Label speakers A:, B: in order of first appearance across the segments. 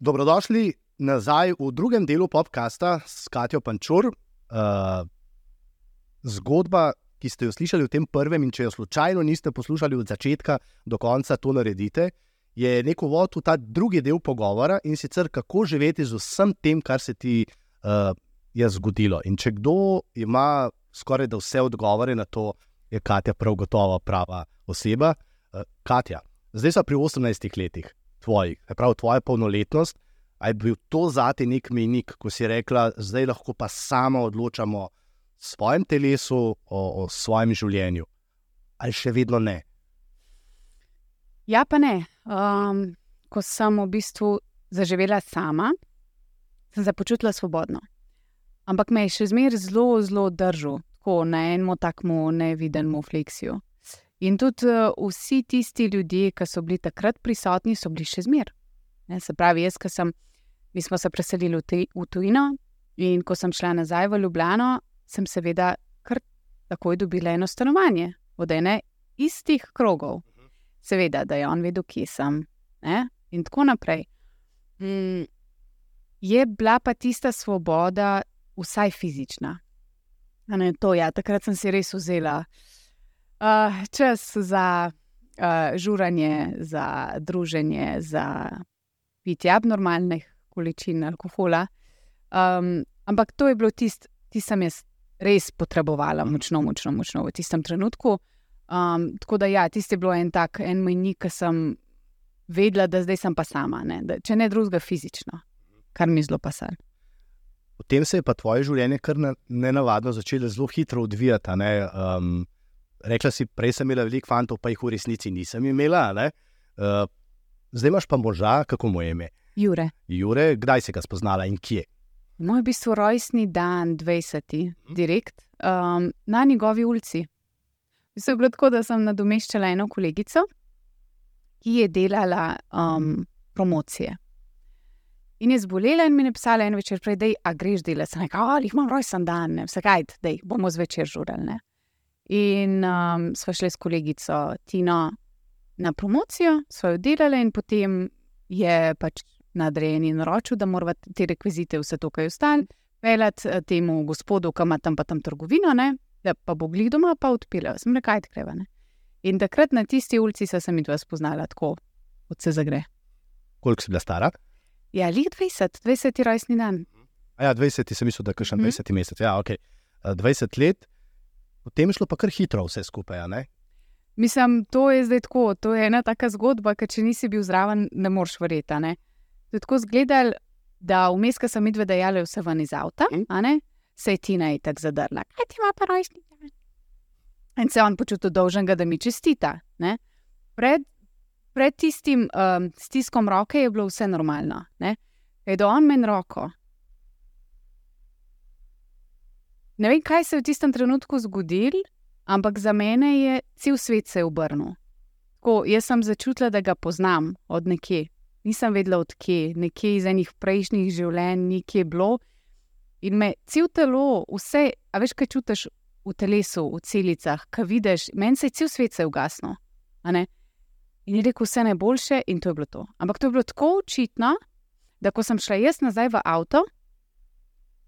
A: Dobrodošli nazaj v drugem delu podcasta s Katijo Pančur. Uh, zgodba, ki ste jo slišali v tem prvem, in če jo slučajno niste poslušali od začetka do konca, to naredite, je nek uvod v ta drugi del pogovora in sicer kako živeti z vsem tem, kar se ti uh, je zgodilo. In če kdo ima skoraj da vse odgovore na to, je Katja prav gotovo prava oseba. Uh, Katja, zdaj so pri 18 letih tvojih, pravi tvoja polnoletnost. Ali je bil to zate nek menik, ko si rekla, zdaj lahko pa sama odločamo o svojem telesu, o, o svojem življenju, ali še vedno ne?
B: Ja, pa ne. Um, ko sem v bistvu zaživela sama, sem se počutila svobodno. Ampak me je še zmeraj zelo, zelo držal, tako na enem takmu nevidenemu fleksiju. In tudi uh, vsi tisti ljudje, ki so bili takrat prisotni, so bili še zmeraj. Se pravi, jaz, ki sem, mi smo se preselili v, v tujino in ko sem šla nazaj v Ljubljano, sem seveda kar takoj dobila eno stanovanje od ene istih krogov. Seveda, da je on vedel, kje sem. Ne? In tako naprej. Mm, je bila pa tista svoboda, vsaj fizična. Ne, to, ja, takrat sem si res vzela uh, čas za uh, žuranje, za druženje, za pitje abnormalnih količin alkohola. Um, ampak to je bilo tisto, ki sem jaz res potrebovala, močno, močno, močno v tistem trenutku. Um, tako da, ja, tisti je bilo en tak, en mejnik, ki sem vedela, da zdaj sem pa sama, ne? Da, če ne drugega fizično, kar mi zelo pasal.
A: Potem se je pa tvoje življenje kar nenavadno začelo zelo hitro odvijati. Um, rekla si, prej sem imela veliko fantov, pa jih v resnici nisem imela. Uh, zdaj imaš pa moža, kako mu je ime.
B: Jure.
A: Jure, kdaj si ga spoznala in kje?
B: Moj bistvu rojstni dan, 20. Mhm. direkt um, na njegovi ulici. Vse je bilo tako, da sem nadomeščala eno kolegico, ki je delala um, promocije. In je zbolela in mi je pisala en večer prej, da greš delati. Sem rekla, ali imam rojsten dan, vse kaj, da bomo zvečer žurali. In um, sva šli s kolegico Tino na promocijo, sva jo delali, in potem je pač nadrejen in naročil, da moramo te rekvizite, vse to, kar je ostalo, pelati eh, temu gospodu, ki ima tam pa tam trgovino, ne? da pa bo glih doma, pa odpira. Sem rekel, kaj te kreva. In takrat na tisti ulici sem jih dva spoznala, tako od se zagre.
A: Koliko si bila stara?
B: Ja, lih 20, 20 je rojstni dan.
A: A ja, 20, sem mislil, da je še 20 mm -hmm. mesec. Ja, okay. 20 let. Potem je šlo pa kar hitro vse skupaj.
B: Mislim, to je zdaj tako. To je ena taka zgodba, ki če nisi bil zraven, ne moreš verjeti. Je tako zgledal, da vmes, ko sem je jale vse ven iz avta, mm. se je Tina in tako zadrla. Kaj ti ima pa rojstni dan? In se on počutil dolžen, da mi čestita. Pred, pred tistim um, stiskom roke je bilo vse normalno. Kaj do on meni roko, Ne vem, kaj se je v tistem trenutku zgodilo, ampak za mene je cel svet se obrnil. Tako, jaz sem začutila, da ga poznam od nekje. Nisem vedela, odkje, nekje iz enih prejšnjih življenj, nekje bilo. In me cel telo, vse, a veš, kaj čutiš v telesu, v celicah, kaj vidiš, meni se je cel svet se ugasnil. In je rekel, vse najboljše, in to je bilo to. Ampak to je bilo tako očitno, da ko sem šla jaz nazaj v avto,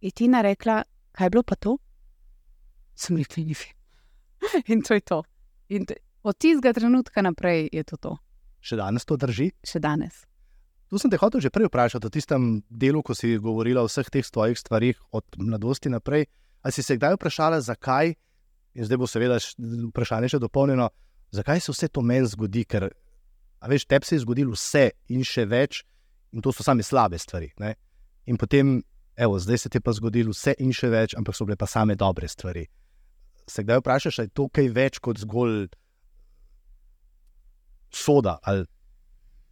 B: je Tina rekla, kaj je bilo pa to? Sem rekel, ni fi. In to je to. In od tistega trenutka naprej je to to.
A: Še danes to drži?
B: Še danes.
A: Tu sem te hotel že prej vprašati o tistem delu, ko si govorila o vseh teh svojih stvarih od mladosti naprej. Ali si se kdaj vprašala, zakaj, in zdaj bo seveda vprašanje še dopolnjeno, zakaj se vse to meni zgodi? Ker, veš, tebi se je zgodilo vse in še več, in to so same slabe stvari. Ne? In potem evo, zdaj se ti je pa zgodilo vse in še več, ampak so bile pa same dobre stvari. Se kdaj vprašaš, ali je to kaj več kot zgolj soda? Ali,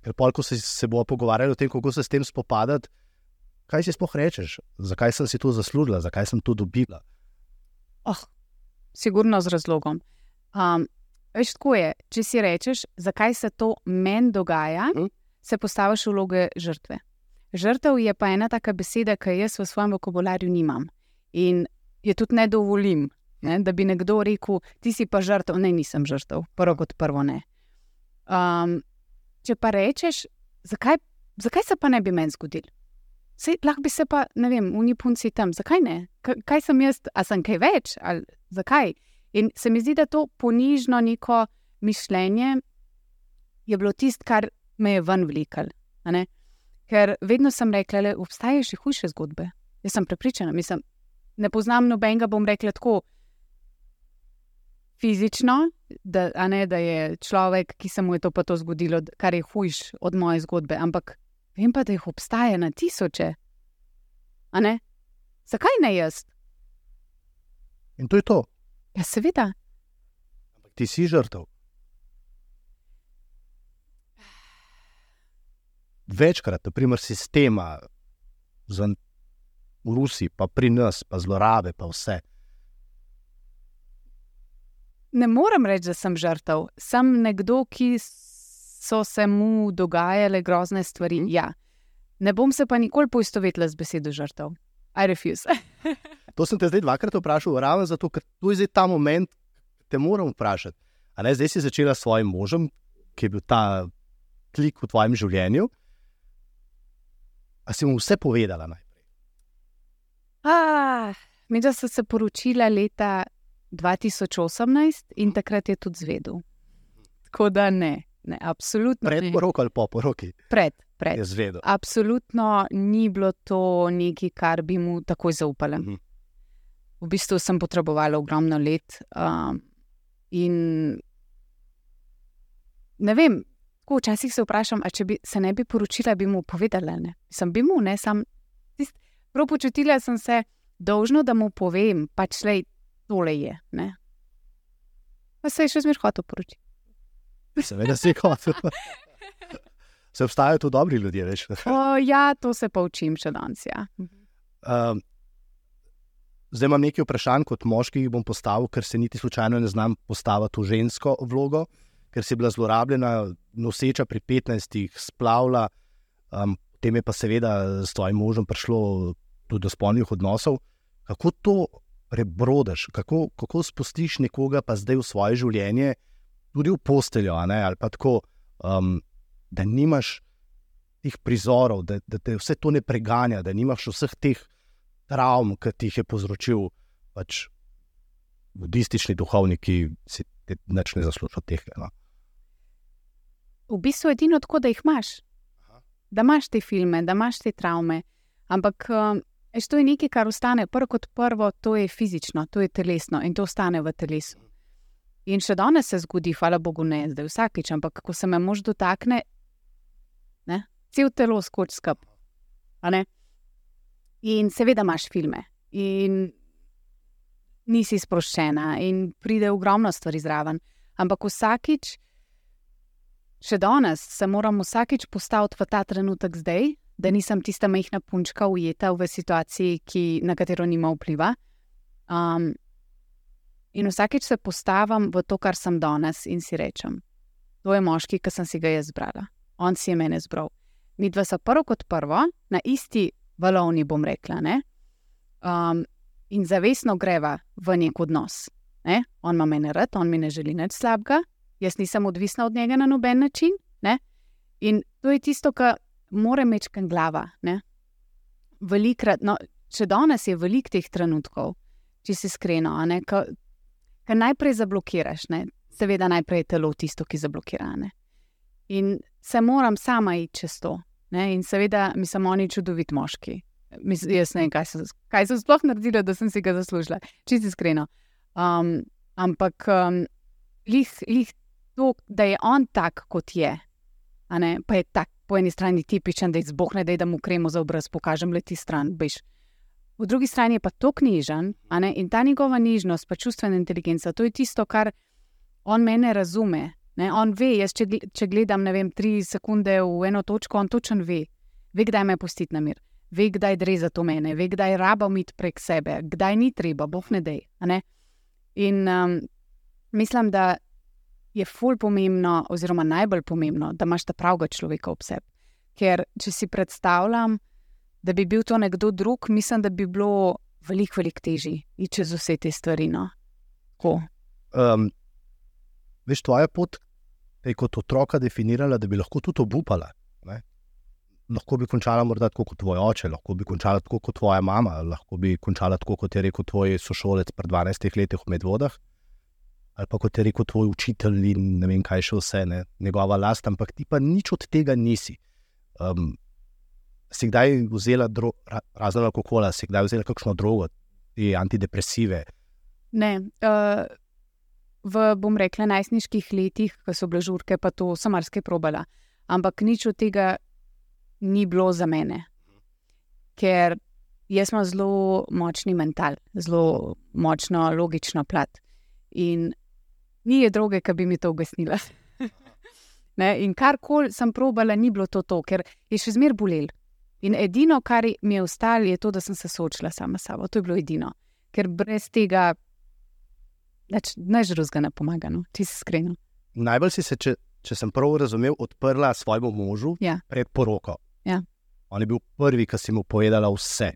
A: ker pol, ko se, se bomo pogovarjali o tem, kako se s tem spopadati, kaj si sploh rečeš, zakaj sem si to zaslužila, zakaj sem to dobila?
B: Oh, sigurno z razlogom. Um, veš, tako je. Če si rečeš, zakaj se to meni dogaja, hm? se postaviš v vloge žrtve. Žrtev je pa ena taka beseda, ki jaz v svojem vokabularju nimam in jo tudi ne dovolim Ne? Da bi nekdo rekel, ti si pa žrtev. Ne, nisem žrtev, prvo kot prvo ne. Um, če pa rečeš, zakaj, zakaj se pa ne bi meni zgodil? Sej, lahko bi se pa, ne vem, v Nipunci tam, zakaj ne? K kaj sem jaz, a sem kaj več? Ali, zakaj? In se mi zdi, da to ponižno neko mišljenje je bilo tisto, kar me je ven vlikal. Ker vedno sem rekla, da obstajajo še hujše zgodbe. Jaz sem prepričana, mislim, ne poznam nobenega, bom rekla tako fizično, da, ne, da je človek, ki se mu je to pa to zgodilo, kar je hujš od moje zgodbe. Ampak vem pa, da jih obstaja na tisoče. Zakaj ne jaz?
A: In to je to.
B: Ja, seveda.
A: Ampak ti si žrtev. Večkrat, naprimer, sistema v Rusiji, pa pri nas, pa zlorabe, pa vse.
B: Ne morem reči, da sem žrtev. Sem nekdo, ki so se mu dogajale grozne stvari. Ja. Ne bom se pa nikoli poistovetila z besedo žrtev. I refuse.
A: to sem te zdaj dvakrat vprašal, ravno zato, ker tu je ta moment, ki te moram vprašati. Ne, zdaj si začela s svojim možem, ki je bil ta klik v tvojem življenju. A si mu vse povedala najprej?
B: Ah, mi, da sem se poročila leta 2018 in takrat je tudi zvedel. Tako da ne, ne absolutno.
A: Pred poroko ali po poroki?
B: Pred, pred.
A: Zvedel.
B: Absolutno ni bilo to nekaj, kar bi mu takoj zaupala. Mhm. V bistvu sem potrebovala ogromno let. Um, in ne vem, ko včasih se vprašam, če bi se ne bi poročila, bi mu povedala. Ne? Sem bi mu, ne, sem. Prav počutila sem se dolžno, da mu povem, pač le tole je. Ne? Pa se je še zmeraj hotel poročiti.
A: Seveda si hotel. Se obstajajo tu dobri ljudje, veš?
B: o, ja, to se pa učim še danes. Ja.
A: Um, zdaj imam nekaj vprašanj, kot moški jih bom postavil, ker se niti slučajno ne znam postaviti v žensko vlogo, ker si bila zlorabljena, noseča pri 15-ih, splavila, um, potem je pa seveda s tvojim možem prišlo tudi do spolnih odnosov. Kako to prebrodaš, kako, kako spustiš nekoga pa zdaj v svoje življenje, tudi v posteljo, ali pa tako, um, da nimaš teh prizorov, da, da te vse to ne preganja, da nimaš vseh teh travm, ki ti jih je povzročil pač budistični duhovnik, ki si ti neč ne zaslužijo teh. No.
B: V bistvu je edino tako, da jih imaš. Da imaš te filme, da imaš te travme. Ampak um, Eš, to je nekaj, kar ostane prvo kot prvo, to je fizično, to je telesno in to ostane v telesu. In še danes se zgodi, hvala Bogu, ne zdaj vsakič, ampak ko se me mož dotakne, ne, cel telo skoči skup. In seveda imaš filme, in nisi sproščena, in pride ogromno stvari zraven. Ampak vsakič, še danes, se moram vsakič postaviti v ta trenutek zdaj, da nisem tista majhna punčka ujeta v situaciji, ki, na katero nima vpliva. Um, in vsakeč se postavim v to, kar sem danes in si rečem: To je moški, ki sem si ga jaz zbrala. On si je mene zbral. Mi dva sta prvo kot prvo, na isti valovni, bom rekla. Um, in zavestno greva v nek odnos. Ne? On ima mene rad, on mi ne želi nič slabega, jaz nisem odvisna od njega na noben način. Ne? In to je tisto, kar more mečken glava. Velikrat, no, če danes je veliko teh trenutkov, če si iskreno, ki najprej zablokiraš, ne? seveda najprej je telo tisto, ki zablokira. Ne? In se moram sama iti čez to. Ne? In seveda mi so oni čudoviti moški. Mis, jaz ne vem, kaj kaj so sploh naredili, da sem si ga zaslužila, čisto iskreno. Um, ampak um, lih, lih to, da je on tak, kot je, pa je tak, po eni strani tipičen, da izbohne, da mu kremo za obraz, pokažem le ti stran. Bež. V drugi strani je pa to knjižen in ta njegova nižnost, pa čustvena inteligenca, to je tisto, kar on mene razume. Ne? On ve, jaz, če, če gledam vem, tri sekunde v eno točko, on točen ve, ve, kdaj me pustiti na mir, ve, kdaj gre za to mene, ve, kdaj raba mit prek sebe, kdaj ni treba, boh ne dej. In um, mislim, da je ful pomembno, oziroma najbolj pomembno, da imaš ta pravega človeka ob sebi. Ker če si predstavljam, da bi bil to nekdo drug, mislim, da bi bilo veliko, veliko težje iti čez vse te stvari. No?
A: Um, veš, tvoja pot te kot otroka definirala, da bi lahko tudi obupala. Ne? Lahko bi končala morda tako kot tvoj oče, lahko bi končala tako kot tvoja mama, lahko bi končala tako kot je rekel tvoj sošolec pred 12 leti v Medvodah. Ali pa kot je rekel tvoj učitelj, in ne vem, kaj še vse, ne? njegova last, ampak ti pa nič od tega nisi. Um, si kdaj vzela dro, ra, razen alkohola, si kdaj vzela kakšno drogo, antidepresive?
B: Ne, uh, v, bom rekla, najstniških letih, ko so bile žurke, pa to sem marsikaj probala. Ampak nič od tega ni bilo za mene. Ker jaz imam zelo močni mental, zelo močno logično plat. In ni je droge, ki bi mi to objasnila. Ne, in karkoli sem probala, ni bilo to, to ker je še zmeraj bolel. In edino, kar mi je ostalo, je to, da sem se soočila sama s sabo. To je bilo edino, ker brez tega najžruzga ne pomaga, no, če si iskrena.
A: Najbolj si se, če, če sem prav razumel, odprla svojemu možu
B: Ja.
A: pred poroko.
B: Ja.
A: On je bil prvi, ki si mu povedala vse.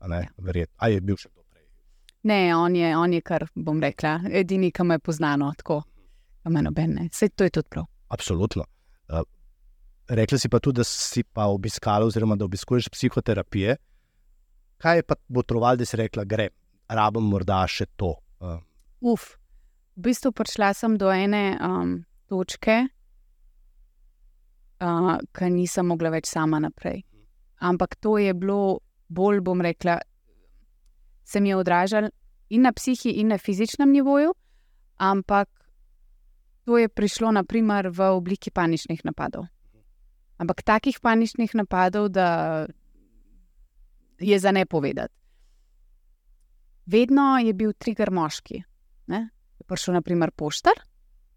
A: A ne, verjetno. A je bil še kdo prej?
B: Ne, on je, on je kar, bom rekla, edini, ki me pozna, no, tako. Vse to je tudi prav.
A: Absolutno. Uh, rekla si pa tudi, da si pa obiskala, oziroma da obiskuješ psihoterapije. Kaj je pa botrovalo, da si rekla, gre, rabim morda še to? Uh,
B: Uf, v bistvu prišla sem do ene um, točke, uh, ki nisem mogla več sama naprej. Ampak to je bilo bolj, bom rekla, se mi je odražalo in na psihi, in na fizičnem nivoju, ampak to je prišlo naprimer v obliki paničnih napadov. Ampak takih paničnih napadov, da je za ne povedati. Vedno je bil trigger moški. Ne? Je prišel, naprimer, poštar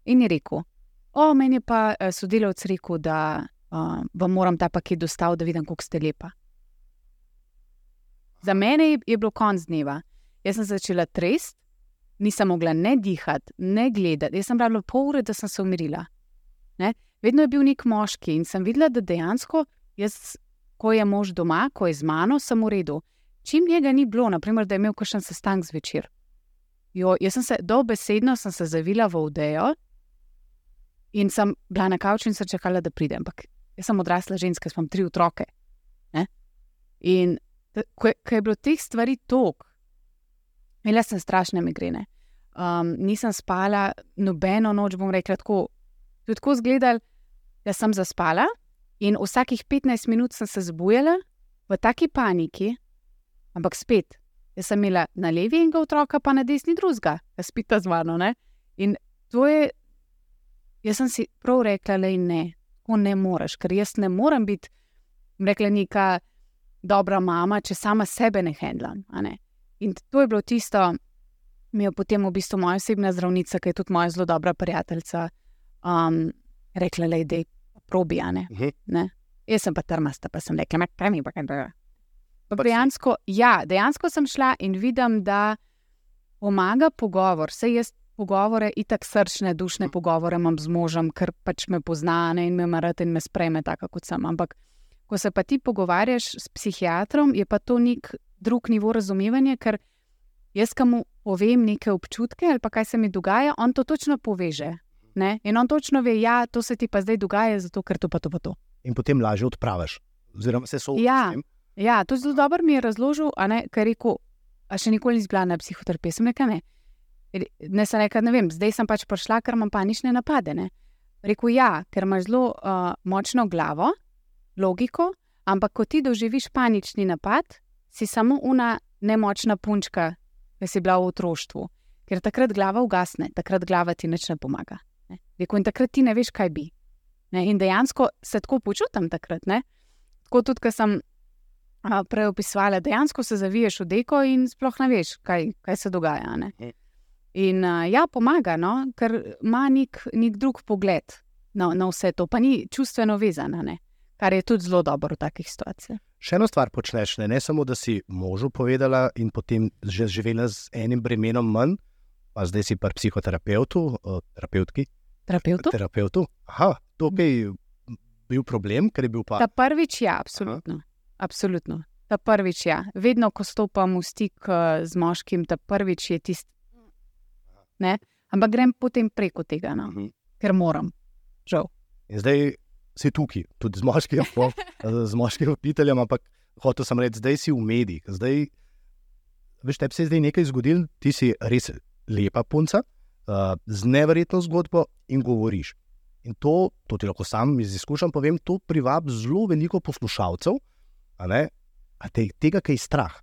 B: in je rekel: O, meni je pa eh, sodelavec rekel, da uh, vam moram ta paket dostaviti, da vidim, kako ste lepa. Za mene je, bilo konc dneva. Jaz sem začela trest, nisem mogla ne dihati, ne gledati. Jaz sem rabila pol ure, da sem se umirila. Ne? Vedno je bil nek moški in sem videla, da dejansko jaz, ko je mož doma, ko je z mano, sem v redu. Čim njega ni bilo, naprimer, da je imel kakšen sestanek zvečer. Jo, jaz sem se dobesedno sem se zavila v odejo in sem bila na kavču in sem čakala, da pridem. Ampak jaz sem odrasla ženska, imam tri otroke. Ne? In ko je, ko je bilo teh stvari toliko, imela sem strašne migrene. Um, nisem spala nobeno noč, bom rekla tako. To je tako izgledalo, da sem zaspala in vsakih 15 minut sem se zbujala v taki paniki, ampak spet. Jaz sem imela na levi enega otroka, pa na desni drugega, spita z mano. Ne? In to je, jaz sem si prav rekla, da ne, tako ne moreš, ker jaz ne morem biti, rekla, neka dobra mama, če sama sebe ne handlam. Ne? In to je bilo tisto, mi je potem v bistvu moja osebna zdravnica, ki je tudi moja zelo dobra prijateljica, um, rekla, da je probi, a ne.
A: Mhm.
B: ne. Jaz sem pa trmasta, pa sem rekla, kaj mi pa kaj da. Pa
A: Pač-
B: dejansko, ja, dejansko sem šla in vidim, da pomaga pogovor. Vse jaz pogovore, itak srčne, dušne pogovore imam z možem, ker pač me pozna ne, in me marate in me spreme tako, kot sem. Ampak ko se pa ti pogovarjaš s psihiatrom, je pa to nek drug nivo razumevanja, ker jaz, ki mu povem neke občutke ali pa kaj se mi dogaja, on to točno poveže. Ne? In on točno ve, da ja, to se ti pa zdaj dogaja, zato ker to pa to pa to.
A: in potem lažje odpraviš, oziroma se soočiš
B: Ja.
A: s tem.
B: Ja, to zelo dobro mi je razložil, ne, ker je rekel, a še nikoli nisi bila na psihoterapiji, sem rekla ne. Ne, sem rekla, ne vem, zdaj sem pač prišla, ker imam panične napade. Ne. Rekel ja, ker imaš zelo uh, močno glavo, logiko, ampak ko ti doživiš panični napad, si samo una nemočna punčka, ki si bila v otroštvu. Ker takrat glava ugasne, takrat glava ti nič ne pomaga. Ne. Rekel, in takrat ti ne veš, kaj bi. Ne. In dejansko se tako počutim takrat. Ne. Tako tudi, ko sem prej opisovala, dejansko se zaviješ v deko in sploh ne veš, kaj, kaj se dogaja. Ne?
A: Mhm.
B: In a, ja, pomaga, no? ker ima nek, nek drug pogled na, na vse to, pa ni čustveno vezana, ne? kar je tudi zelo dobro v takih situacijah.
A: Še eno stvar počneš, ne, ne samo, da si možu povedala in potem že živela z enim bremenom manj, pa zdaj si pa psihoterapeutu, terapeutki,
B: Terapeutu?
A: terapeutu. Aha, to je bil problem, ker je bil pa.
B: Ta prvič, ja, absolutno. Absolutno. Ta prvič, ja. Vedno, ko stopam v stik eh, z moškim, ta prvič je tisti. ampak grem potem preko tega, no?
A: Mhm.
B: ker moram. Žal.
A: In zdaj si tukaj, tudi z moškim, z moškim opiteljem, ampak hotel sem reči, zdaj si v medijih. Zdaj, veš, tebi se je zdaj nekaj zgodilo, ti si res lepa punca, uh, z neverjetno zgodbo in govoriš. In to, to ti lahko sam iz izkušenj povem, to privabi zelo veliko poslušalcev, ne, a te, tega, kaj je strah.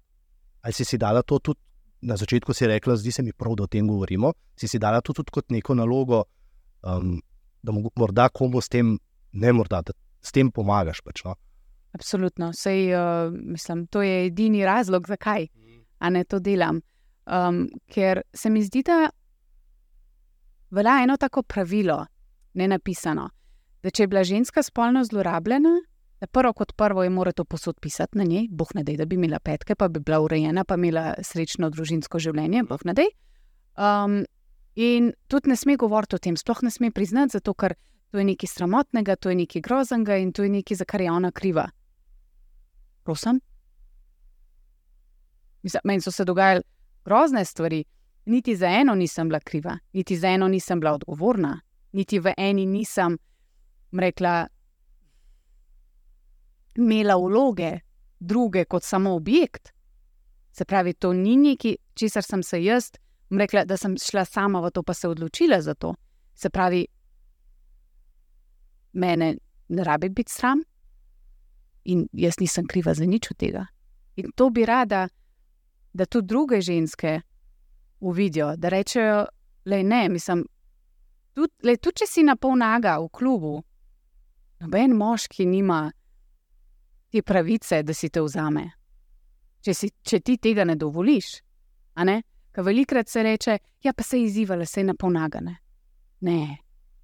A: Ali si si dala to tudi na začetku, si rekla, zdi se mi prav, da o tem govorimo, si si dala to tudi kot neko nalogo, um, da morda komu s tem, ne morda, da s tem pomagaš. Pač, no?
B: Absolutno. Sej, uh, mislim, to je edini razlog, zakaj ne to delam. Um, ker se mi zdi, da velja eno tako pravilo, ne napisano, da če je bila ženska spolno zlorabljena, da prvo kot prvo je mora to posod pisati na njej, boh ne dej, da bi imela petke, pa bi bila urejena, pa imela srečno družinsko življenje, boh ne dej. Um, in tudi ne sme govoriti o tem, sploh ne sme priznati, zato ker to je nekaj sramotnega, to je nekaj groznega in to je nekaj, za kar je ona kriva. Prosim. Meni so se dogajale grozne stvari, niti za eno nisem bila kriva, niti za eno nisem bila odgovorna, niti v eni nisem rekla, imela vloge, druge kot samo objekt. Se pravi, to ni nekaj, česar sem se jaz, rekla, da sem šla sama v to, pa se odločila za to. Se pravi, mene ne rabi biti sram in jaz nisem kriva za nič od tega. In to bi rada, da tudi druge ženske uvidijo, da rečejo, le ne, mislim, tudi, lej, tudi če si na pol naga v klubu, noben moški nima te pravice, da si te vzame. Če, si, če ti tega ne dovoliš, a ne? Ker velikrat se reče, ja, pa se je izzivala, se je na pol nagane. Ne,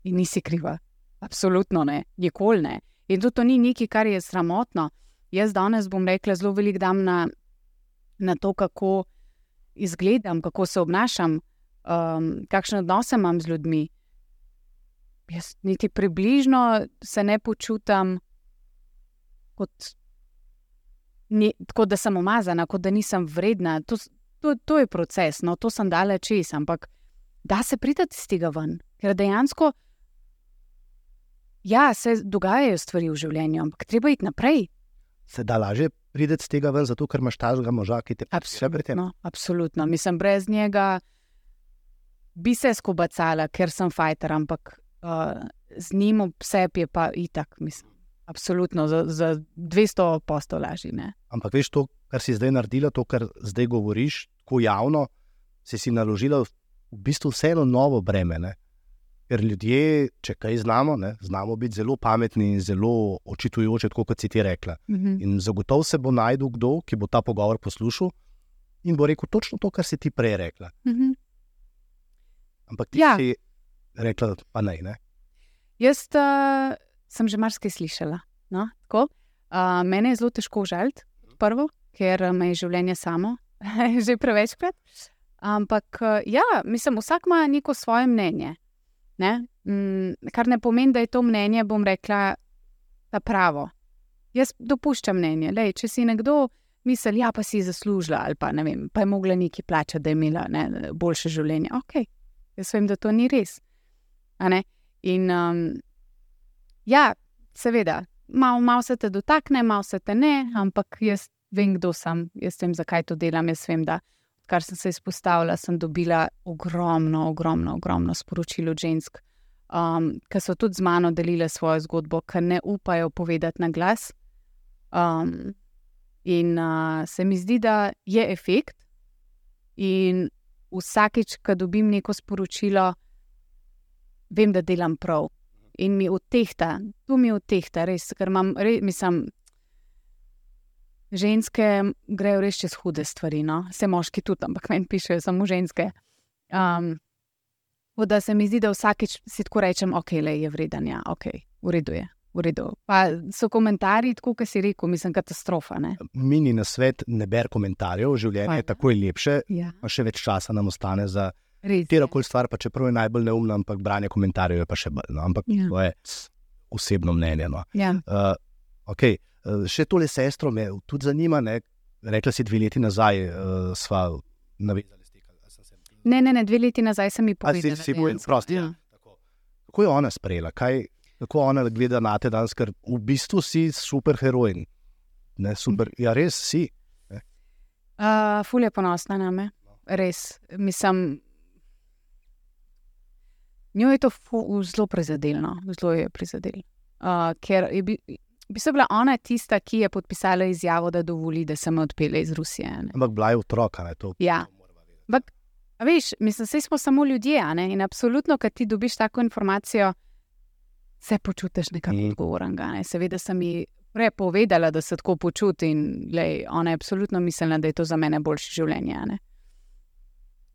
B: in nisi kriva. Absolutno ne, nikoli ne. In tudi to ni nekaj, kar je sramotno. Jaz danes bom rekla, zelo velik dam na, na to, kako izgledam, kako se obnašam, um, kakšne odnose imam z ljudmi. Jaz niti približno se ne počutam kot, ni, kot da sem umazana, kot da nisem vredna. To, to, to je proces, no, to sem dala čez, ampak da se prideti iz tega ven, ker dejansko. Ja, se dogajajo stvari v življenju, ampak treba iti naprej.
A: Se da lažje prideti iz tega ven, zato ker imaš tažga moža, ki te še pri tem.
B: Absolutno. Mislim, brez njega bi se skobacala, ker sem fajter, ampak uh, z njim obseb je pa itak, mislim. Absolutno, za, za 200 postov lažje. ne.
A: Ampak veš to, kar si zdaj naredila, to, kar zdaj govoriš, tako javno, si si naložila v bistvu vseeno novo breme. Ne? Ker ljudje, če kaj znamo, ne, znamo biti zelo pametni in zelo očitujoči, tako kot si ti rekla.
B: Mhm.
A: In zagotovo se bo najdel kdo, ki bo ta pogovor poslušal in bo rekel točno to, kar si ti prej rekla.
B: Mhm.
A: Ampak ti
B: Ja.
A: si rekla, pa ne. ne?
B: Jaz uh, sem že marsikaj slišala. No, uh, mene je zelo težko žaliti, prvo, ker me je življenje samo, že prevečkrat. Ampak ja, mislim, vsak ima neko svoje mnenje. Ne? Mm, kar ne pomeni, da je to mnenje, bom rekla, ta pravo. Jaz dopuščam mnenje. Lej, če si nekdo misli, ja, pa si zaslužila, ali pa, vem, pa je mogla nekaj plačati, da je imela ne, boljše življenje. Ok, jaz vem, da to ni res. In um, ja, seveda, malo mal se te dotakne, malo se te ne, ampak jaz vem, kdo sem, jaz vem, zakaj to delam. Jaz vem, da kar sem se izpostavila, sem dobila ogromno, ogromno, ogromno sporočil od žensk, um, ki so tudi z mano delile svojo zgodbo, ker ne upajo povedati na glas. Um, in uh, se mi zdi, da je efekt, in vsakič, ko dobim neko sporočilo, vem, da delam prav. In mi odtehta, tu mi odtehta, res, ker imam, re, mislim, ženske grejo res čez hude stvari, no, vse moški tudi, ampak meni pišejo samo ženske. Um, da se mi zdi, da vsakič si tako rečem, ok, le je vreden, ja, ok, v redu je. V redu. Pa so komentarji, tako kot si rekel, mislim, katastrofa. Ne?
A: Mini na svet, ne ber komentarjev, življenje
B: Hvala.
A: je tako lepše,
B: Ja,
A: še več časa nam ostane za
B: res. je.
A: katero koli stvar, pa čeprav je najbolj neumna, ampak branje komentarjev je pa še bolj. No, ampak
B: Ja.
A: to je osebno mnenje. No.
B: Ja.
A: Uh, okay. uh, še tole sestro me tudi zanima. Ne? Rekla si dve leti nazaj, uh, sva navezali stik.
B: Ne, ne, ne, dve leti nazaj sem ji
A: si,
B: povedala.
A: si povedal,
B: dejansko.
A: prosti.
B: Ja.
A: Ja. Kako je ona sprejela? Kaj, kako ona gleda na te danes, ker v bistvu si super heroj. Ne, super, ja, res si.
B: Uh, ful je ponosna na me, res. Mislim, njo je to zelo prizadelo, zelo je prizadelo. Ker je bi, v bistvu bila ona tista, ki je podpisala izjavo, da dovoli, da se me odpelje iz Rusije. Ne.
A: Ampak bila je otroka. Ne, to,
B: Ja. Ampak, a veš, mislim, da smo samo ljudje, a ne? in absolutno, kad ti dobiš tako informacijo, se počutiš nekako
A: Mhm.
B: odgovornega. Ne? Seveda sem ji prej povedala, da se tako počuti in lej, ona je absolutno mislila, da je to za mene boljše življenje. a ne.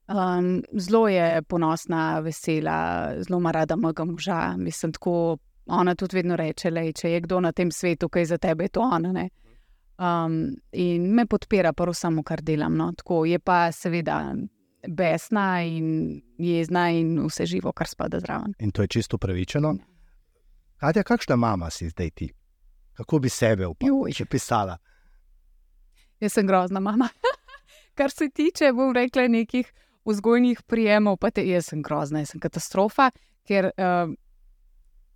B: Um, zelo je ponosna, vesela, zelo ima rada mojega moža. Mislim, tako ona tudi vedno reče, lej, če je kdo na tem svetu, ki je za tebe, je to ona. Ne? Um, in me podpira, prav samo, kar delam. No. Tako je pa seveda besna in jezna in vse živo, kar spada zraven.
A: In to je čisto pravičeno. Katja, kakšna mama si zdaj ti? Kako bi sebe
B: Joj.
A: še pisala?
B: Jaz sem grozna mama. kar se tiče, bom rekla, nekih vzgojnih prijemov, pa te, jaz sem grozna, jaz sem katastrofa, ker uh,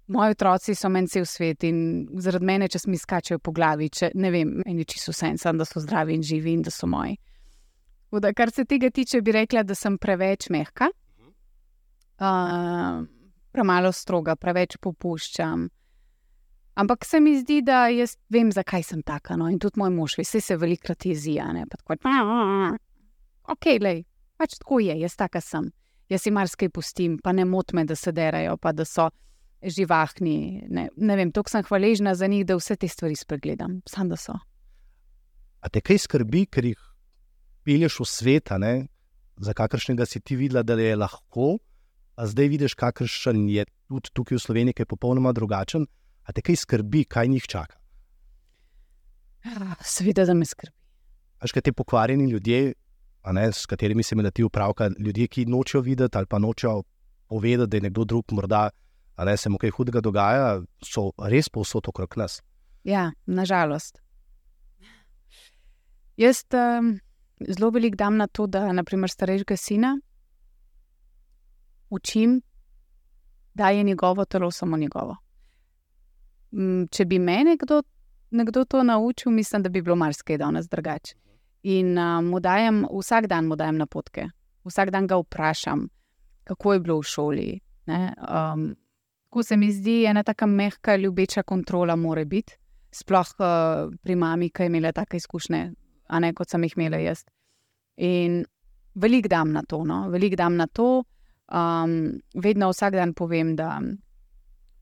B: moji otroci so meni cel svet in zaradi mene, če mi skačejo po glavi, če ne vem, meni čisto vse, sem, da so zdravi in živi in da so moji. Tako Da, kar se tega tiče, bi rekla, da sem preveč mehka, uh, premalo stroga, preveč popuščam. Ampak se mi zdi, da jaz vem, zakaj sem taka. No? In tudi moj mož, vse se velikrat jezija. ne, pa Tako, ok, lej, pač tako je, jaz taka sem. Jaz si marsikaj pustim, pa ne mot me, da se derajo, pa da so živahni. Ne, ne vem, toliko sem hvaležna za njih, da vse te stvari spregledam, sam da so.
A: A te kaj skrbi, ker jih pelješ v svet, ne, za kakršnega si ti videla, da je lahko, a zdaj vidiš, kakršen je tudi tukaj v Sloveniji, ki je popolnoma drugačen. A te kaj skrbi, kaj njih čaka?
B: Seveda, da me skrbi.
A: Veš, kaj ti pokvarjeni ljudje, ne, s katerimi se imela ti upravka, ljudje, ki nočejo videti ali pa nočejo povedati, da je nekdo drug morda, ne se mu kaj hudega dogaja, so res povsod okrog nas.
B: Ja, nažalost. Jaz um, zelo veliko dam na to, da naprimer starejšega sina učim, da je njegovo telo samo njegovo. Mm, Če bi me nekdo, nekdo to naučil, mislim, da bi bilo marsikaj danes drugače. In um, mu dajem, vsak dan mu dajem napotke, vsak dan ga vprašam, kako je bilo v šoli. ne, Um, Ko se mi zdi, ena tako mehka, ljubeča kontrola mora biti, sploh uh, pri mami, ki je imela take izkušnje, a ne kot sem jih imela jaz. In veliko dam na to, no? veliko dam na to. Um, vedno vsak dan povem, da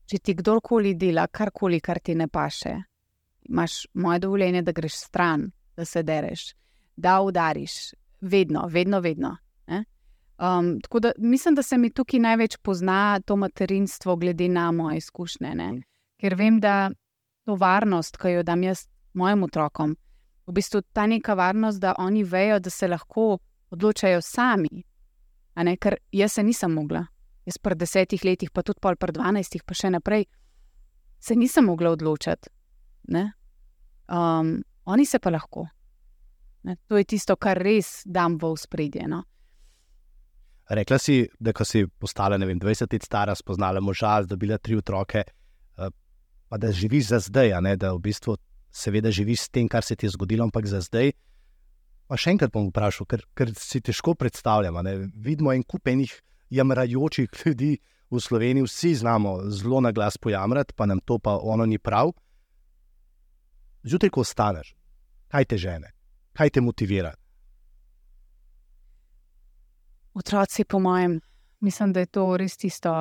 B: če ti kdorkoli dela karkoli, kar ti ne paše, imaš moje dovoljenje, da greš stran, da se dereš, da udariš, vedno, vedno, vedno. ne. Um, tako da mislim, da se mi tukaj največ pozna to materinstvo, glede na moje izkušnje. Ne? Ker vem, da to varnost, ki jo dam jaz mojim otrokom, v bistvu ta neka varnost, da oni vejo, da se lahko odločajo sami. Ker jaz se nisem mogla. Jaz pred desetih letih, pa tudi pol pred dvanajstih, pa še naprej, se nisem mogla odločiti. Ne? Um, oni se pa lahko. To je tisto, kar res dam v spredje. No?
A: Rekla si, da ko si postala vem, 20 let stara, spoznala moža, dobila tri otroke, eh, pa da živiš za zdaj, ne, da v bistvu seveda živiš s tem, kar se ti je zgodilo, ampak za zdaj. Pa še enkrat bom vprašal, ker, ker si težko predstavljam. a ne. Vidimo en kup enih jamrajočih ljudi v Sloveniji, vsi znamo zelo na glas pojamrati, pa nam to pa ono ni prav. Zjutraj, ko ostaneš, kaj te žene, kaj te motivira?
B: Otroci, po mojem, mislim, da je to res tisto.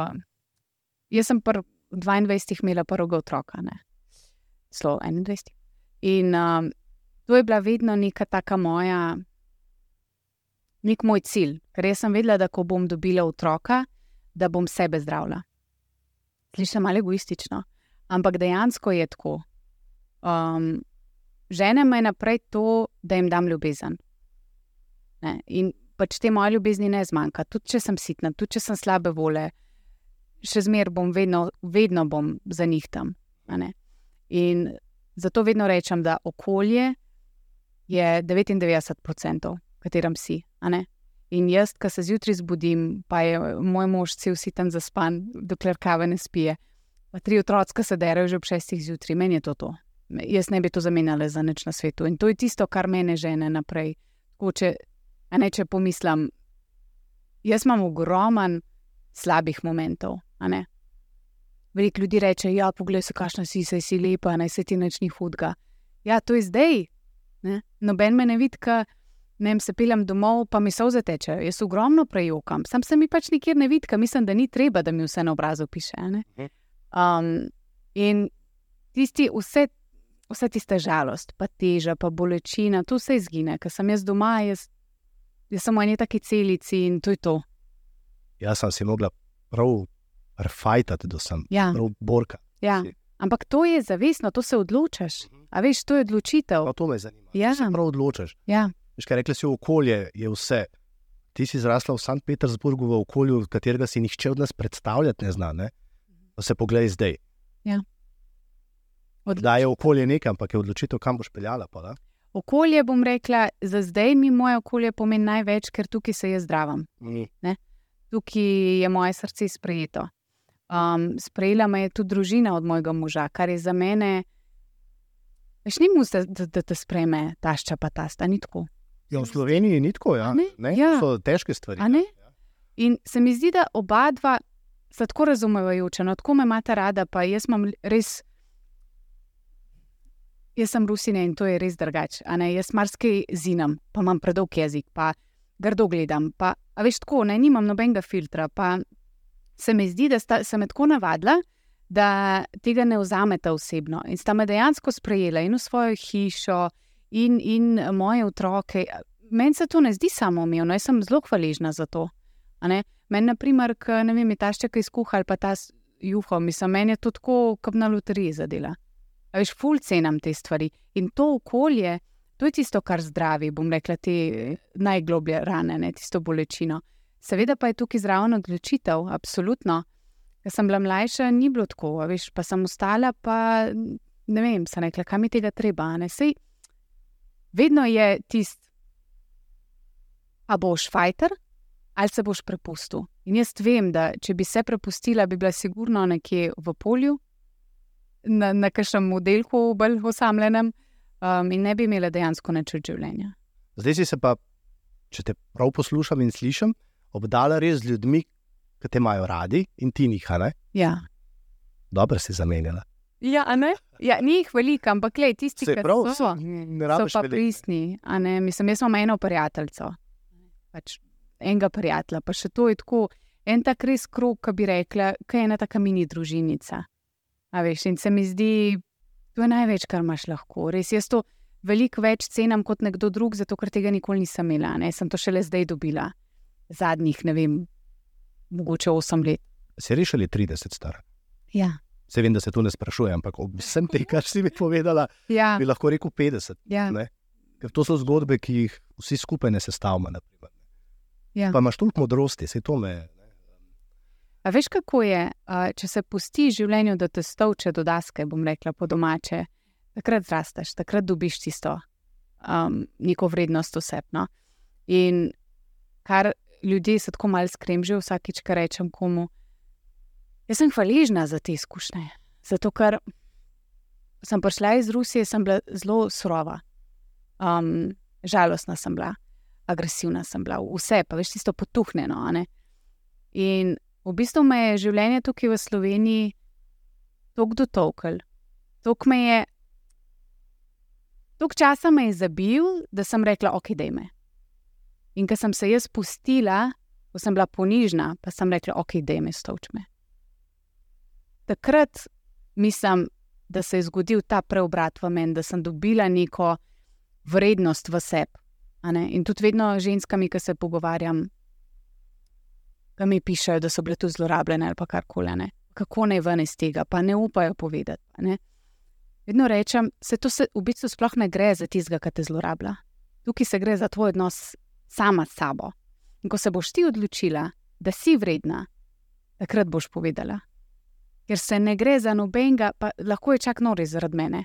B: Jaz sem pri 22 imela prvega otroka, ne, zelo 21. In um, to je bila vedno neka taka moja, nek moj cilj, ker jaz sem vedela, da ko bom dobila otroka, da bom sebe zdravila. Slišim malo egoistično, ampak dejansko je tako. Um, žene me naprej to, da jim dam ljubezen. Ne? In pač te moje ljubezni ne zmanjka, tudi če sem sitna, tudi če sem slabe vole, še zmeraj bom vedno, vedno bom za njih tam. In zato vedno rečem, da okolje je 99%, v katerem si. In jaz, ki se zjutraj zbudim, pa je moj mož cel si tam zaspan, dokler kave ne spije. Pa tri otroci, ki se derajo že ob šestih zjutraj, meni je to to. Jaz ne bi to zamenjala za nič na svetu. In to je tisto, kar mene žene naprej. Tako, če, a ne če pomislim, jaz imam ogromen slabih momentov. Veliko ljudi reče, ja, poglej se, kakšna si, saj si lepa, naj se ti nič ni hudga. Ja, to je zdaj. Ne? Noben me ne vidi, ka ne vem, se peljem domov, pa mi solze tečejo. Jaz ogromno prejokam, sam se mi pač nikjer ne vidi, ka mislim, da ni treba, da mi vse na obrazu piše.
A: Mhm.
B: Um, in tisti, vse, vse tiste žalost, pa teža, pa bolečina, to vse izgine, ker sem jaz doma, jaz, jaz sem v eni taki celici in to je to.
A: Jaz sem si mogla prav refajtati, da sem
B: Ja,
A: prav borka.
B: ja. Ampak to je zavestno, to se odločaš. A veš, to je odločitev.
A: No, to me zanima.
B: Ja.
A: Se prav odločiš.
B: Ja,
A: Veš, kaj rekli si, okolje je vse. Ti si zrasla v Sankt Petersburgu, v okolju, katerega si nihče od nas predstavljati ne zna. Ne? Pa se poglej zdaj.
B: Odloč-
A: Da je okolje nekaj, ampak je odločitev, kam boš peljala. Pa, da?
B: Okolje bom rekla, za zdaj mi moje okolje pomeni največ, ker tukaj se jaz zdravam. Tukaj je moje srce sprejeto. Um, sprejela me je tudi družina od mojega moža, kar je za mene. Veš, ni mu, da, da, da te spreme tašča pa tasta, ni tako.
A: Ja, v Sloveniji ni tako, ja.
B: A ne?
A: Ne?
B: Ja.
A: So težke stvari. Ja.
B: In se mi zdi, da oba dva sta tako razumevajoča, no tako me imata rada, pa jaz imam res. Jaz sem Rusina in to je res drugače. Jaz marsikaj zinam, pa imam predolg jezik, pa grdo gledam. Pa, a veš tako, ne nimam nobenega filtra. Pa se mi zdi, da sta se me tako navadila, da tega ne vzameta osebno. In sta me dejansko sprejela in v svojo hišo, in, in moje otroke. Meni se to ne zdi samoumevno, jaz sem zelo hvaležna za to. Meni, na primer, ne vem, ta še kaj skuhal, pa ta juho, mislim, meni je to tako, kot na loteriji zadela. A veš, ful cenam te stvari. In to okolje, to je tisto, kar zdravi, bom rekla, te najgloblje rane, ne, tisto bolečino. Seveda pa je tukaj zraven odločitev, absolutno. Ker sem bila mlajša, ni bilo tako, veš, pa sem ostala, pa ne vem, sem rekla, kam mi tega treba. Ne? Sej, vedno je tisto, a boš fajter ali se boš prepustil. In jaz vem, da če bi se prepustila, bi bila sigurno nekje v polju, na, na kakšnem modelku, bolj osamljenem, um, in ne bi imela dejansko načrt življenja.
A: Zdaj si se pa, če te prav poslušam in slišim, obdala res z ljudmi, ki te imajo radi in ti njih?
B: Ja.
A: Dobro si zamenjala.
B: Ja? Ja, ni jih veliko, ampak le tisti, ki
A: prav,
B: so. So
A: rabiš
B: pa
A: veliko.
B: pristni, ne, mislim, jaz imam eno prijateljico, pač enega prijatelja, pa še to je tako, en tak res krog, ki bi rekla, kaj je ena taka mini družinica. A veš, in se mi zdi, to je največ, kar imaš lahko. Res jaz to veliko več cenim kot nekdo drug, zato ker tega nikoli nisem imela, ne, sem to šele zdaj dobila, zadnjih, ne vem, mogoče 8 let.
A: Si rešili 30 star.
B: Ja.
A: Se vem, da se to ne sprašuje, ampak ob vsem tem, kar si mi povedala,
B: Ja,
A: bi lahko rekel 50.
B: ja,
A: Ne? Ker to so zgodbe, ki jih vsi skupaj ne sestavljamo.
B: ja.
A: Pa imaš toliko modrosti, se to me.
B: A veš, kako je, če se pusti življenju, da te stovče do daske, bom rekla po domače, takrat zrasteš, takrat dobiš tisto um, neko vrednost osebno. In kar ljudje se tako malo skremžijo, vsakič, kar rečem komu. Jaz sem hvaležna za te izkušnje. Zato, ker sem prišla iz Rusije, sem bila zelo surova, um, žalostna sem bila, agresivna sem bila, vse pa veš, tisto potuhnjeno. In v bistvu me je življenje tukaj v Sloveniji tako dotolklo, tako me je. Tok časa me je zabil, da sem rekla, ok, dej me. In ker sem se jaz spustila, ko sem bila ponižna, pa sem rekla, ok, dej me, stovč me. Takrat mislim, da se je zgodil ta preobrat v meni, da sem dobila neko vrednost v sebi. a ne. In tudi vedno z ženskami, ki se pogovarjam, ki mi pišejo, da so bile tu zlorabljene ali pa karkoli. ne. Kako naj ven iz tega, pa ne upajo povedati. ne. Vedno rečem, se to se v bistvu sploh ne gre za tistega, ki te zlorablja. Tukaj se gre za tvoj odnos sama s sabo. In ko se boš ti odločila, da si vredna, takrat boš povedala. Ker se ne gre za nobenega, pa lahko je čak nori zaradi mene.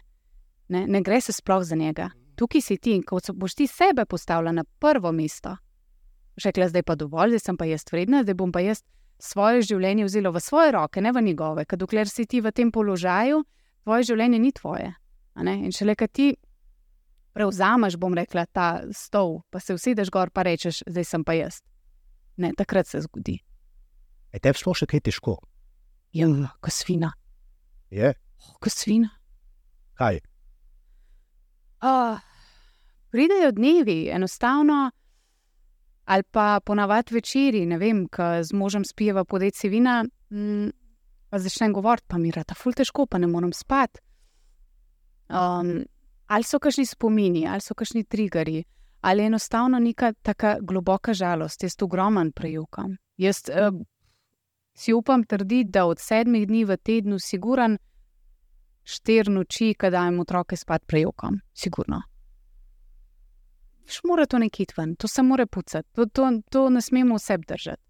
B: Ne, ne gre se sploh za njega. Tukaj si ti ko boš ti sebe postavila na prvo mesto, rekla, zdaj pa dovolj, zdaj sem pa jaz vredna, zdaj bom pa jaz svoje življenje vzela v svoje roke, ne v njegove, ker dokler si ti v tem položaju, tvoje življenje ni tvoje. In če le kaj ti prevzameš, bom rekla, ta stol, pa se usedeš gor, pa rečeš, zdaj sem pa jaz. Ne, takrat se zgodi.
A: Je tebi sploh še kaj težko?
B: Ja, ko svina.
A: Je.
B: Oh, ko svina.
A: Kaj?
B: Uh, pridejo dnevi, enostavno, ali pa ponavadi večeri, ne vem, ko z možem spijeva po deci vina, mm, pa začnem govoriti, pa mi je ta ful težko, pa ne morem spati. Um, ali so kakšni spomini, ali so kakšni triggeri, ali enostavno neka tako globoka žalost, jaz ogromen prejukam. Jaz uh, si upam trditi, da od sedmih dni v tednu, siguran, štiri noči, kadaj dajem otroke spat, prejukam, sigurno. Mora to nekaj ven, to se mora pucati, to, to, to ne smemo vse držati.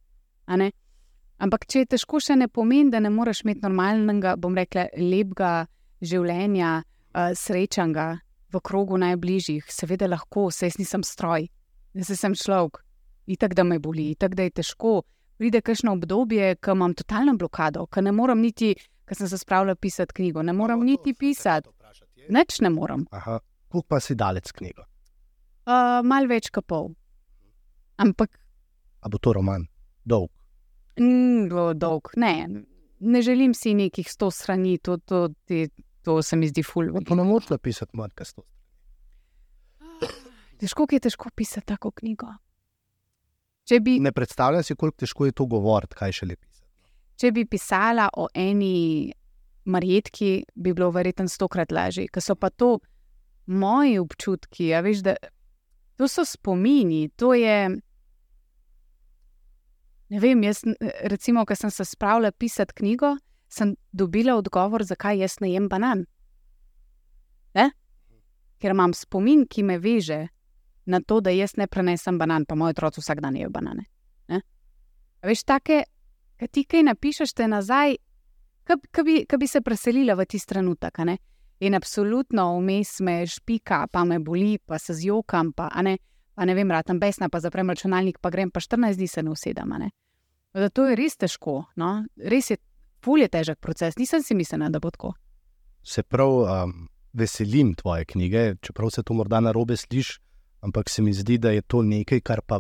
B: Ampak, če je težko, še ne pomeni, da ne moreš imeti normalnega, bom rekla, lepega življenja, uh, srečanga v krogu najbližjih, seveda lahko, se jaz nisem stroj, jaz sem človek, itak da me boli, itak da je težko. Pride kakšno obdobje, ko imam totalno blokado, ko ne morem niti, ko sem se spravila pisati knjigo, ne morem no, niti pisati. Neč ne morem.
A: Kuk pa si dalec knjigo?
B: Uh, mal več kot pol. Ampak.
A: A bo to roman? Dolg.
B: Mm, dolg. Ne, ne želim si nekih sto strani, to, to, te, To se mi zdi fulno.
A: To ne moreš napisati, manj kot sto.
B: Težko je težko pisati tako knjigo.
A: Bi, ne predstavljam si, koliko težko je to govoriti, kaj še lepi.
B: Če bi pisala o eni marjetki, bi bilo verjetno stokrat lažje, ker so pa to moji občutki. Ja, veš, da, to so spomini, to je. Ne vem, jaz, recimo, ko sem se spravila pisati knjigo, sem dobila odgovor, zakaj jaz ne jem banan. Ne? Ker imam spomin, ki me veže na to, da jaz ne prenesem banan, pa moj otrok vsak dan je banane. Veš, take, ki ti kaj napišeš, te nazaj, ki bi, bi se preselila v tisti trenutek. In absolutno vmes me špika, pa me boli, pa se zjokam, pa ne, pa ne vem, ratam besna, pa zaprem računalnik, pa grem pa 14 dni se ne usedem. Zato je res težko. No? Res je Pul je težek proces, nisem si mislila, da bo tako.
A: Se prav um, veselim tvoje knjige, čeprav se to morda na robe sliši, ampak se mi zdi, da je to nekaj, kar pa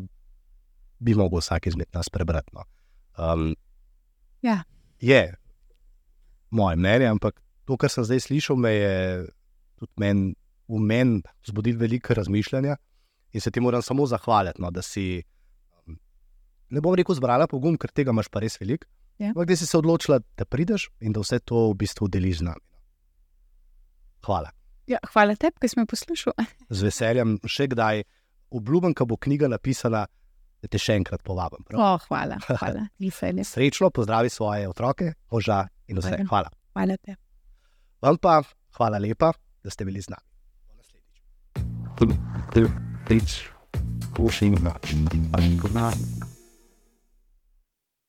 A: bi lahko vsak izmed nas prebral. No. Um,
B: ja.
A: Je moje mnenje, ampak to, kar sem zdaj slišal, me je tudi men, v meni zbudilo veliko razmišljanja in se ti moram samo zahvaliti, no, da si. Ne bom rekel, zbrala pogum, ker tega imaš pa res veliko. Ja. Kdaj si se odločila, da prideš in da vse to v bistvu deliš z nami? Hvala.
B: Ja, hvala tebi, ki si me poslušal.
A: Z veseljem, še kdaj obljubim, da bo knjiga napisana, da te še enkrat povabim.
B: O, hvala, hvala.
A: Srečno, pozdravi svoje otroke, moža in vse. Hvala.
B: Hvala tebi.
A: Vam pa hvala lepa, da ste bili z nami. Do naslednjič.